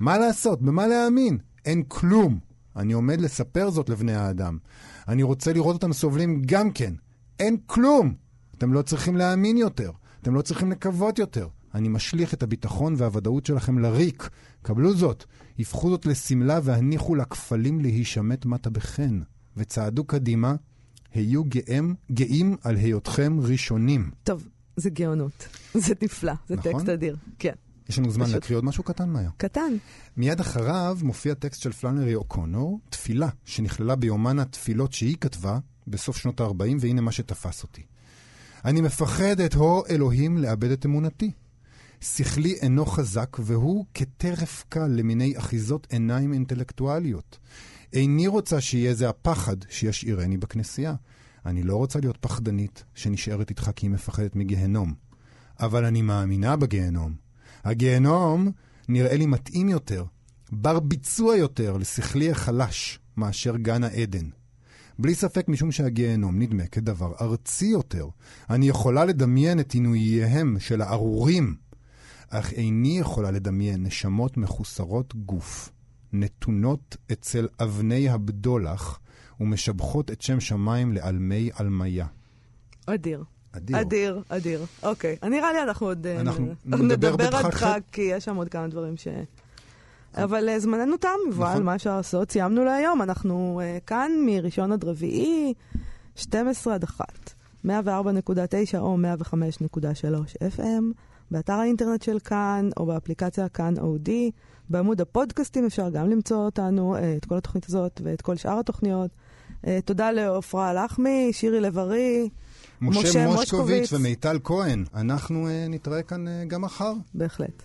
מה לעשות? במה להאמין? אין כלום. אני עומד לספר זאת לבני האדם. אני רוצה לראות אותם סובלים גם כן. אין כלום! אתם לא צריכים להאמין יותר. אתם לא צריכים לקוות יותר. אני משליך את הביטחון והוודאות שלכם לריק. קבלו זאת, הפכו זאת לשמלה והניחו לכפלים להישמט מטה בחן. וצעדו קדימה, היו גאים, גאים על היותכם ראשונים. טוב, זה גאונות. זה נפלא, זה נכון? טקסט אדיר. כן. יש לנו זמן פשוט. להקריא עוד משהו קטן מהר. קטן. מיד אחריו מופיע טקסט של פלנרי אוקונור, תפילה, שנכללה ביומן התפילות שהיא כתבה בסוף שנות ה-40, והנה מה שתפס אותי. אני מפחד את הו אלוהים לאבד את אמונתי. שכלי אינו חזק, והוא כטרף קל למיני אחיזות עיניים אינטלקטואליות. איני רוצה שיהיה זה הפחד שישאירני בכנסייה. אני לא רוצה להיות פחדנית שנשארת איתך כי היא מפחדת מגיהנום. אבל אני מאמינה בגיהנום. הגיהנום נראה לי מתאים יותר, בר ביצוע יותר לשכלי החלש מאשר גן העדן. בלי ספק משום שהגיהנום נדמה כדבר ארצי יותר. אני יכולה לדמיין את עינוייהם של הארורים, אך איני יכולה לדמיין נשמות מחוסרות גוף, נתונות אצל אבני הבדולח, ומשבחות את שם שמיים לעלמי עלמיה. אדיר. אדיר. אדיר, אדיר. אוקיי. נראה לי אנחנו עוד אה, אנחנו נדבר נדבר חג, כי יש שם עוד כמה דברים ש... אבל אה, זמננו תם, יובל, נכון. מה אפשר לעשות? סיימנו להיום. אנחנו אה, כאן מראשון עד רביעי, 12 עד 1, 104.9 או 105.3 FM, באתר האינטרנט של כאן, או באפליקציה כאן אודי. בעמוד הפודקאסטים אפשר גם למצוא אותנו, אה, את כל התוכנית הזאת ואת כל שאר התוכניות. אה, תודה לעופרה לחמי, שירי לב-ארי. משה משה מושקוביץ. ומיטל כהן, אנחנו uh, נתראה כאן גם מחר. בהחלט.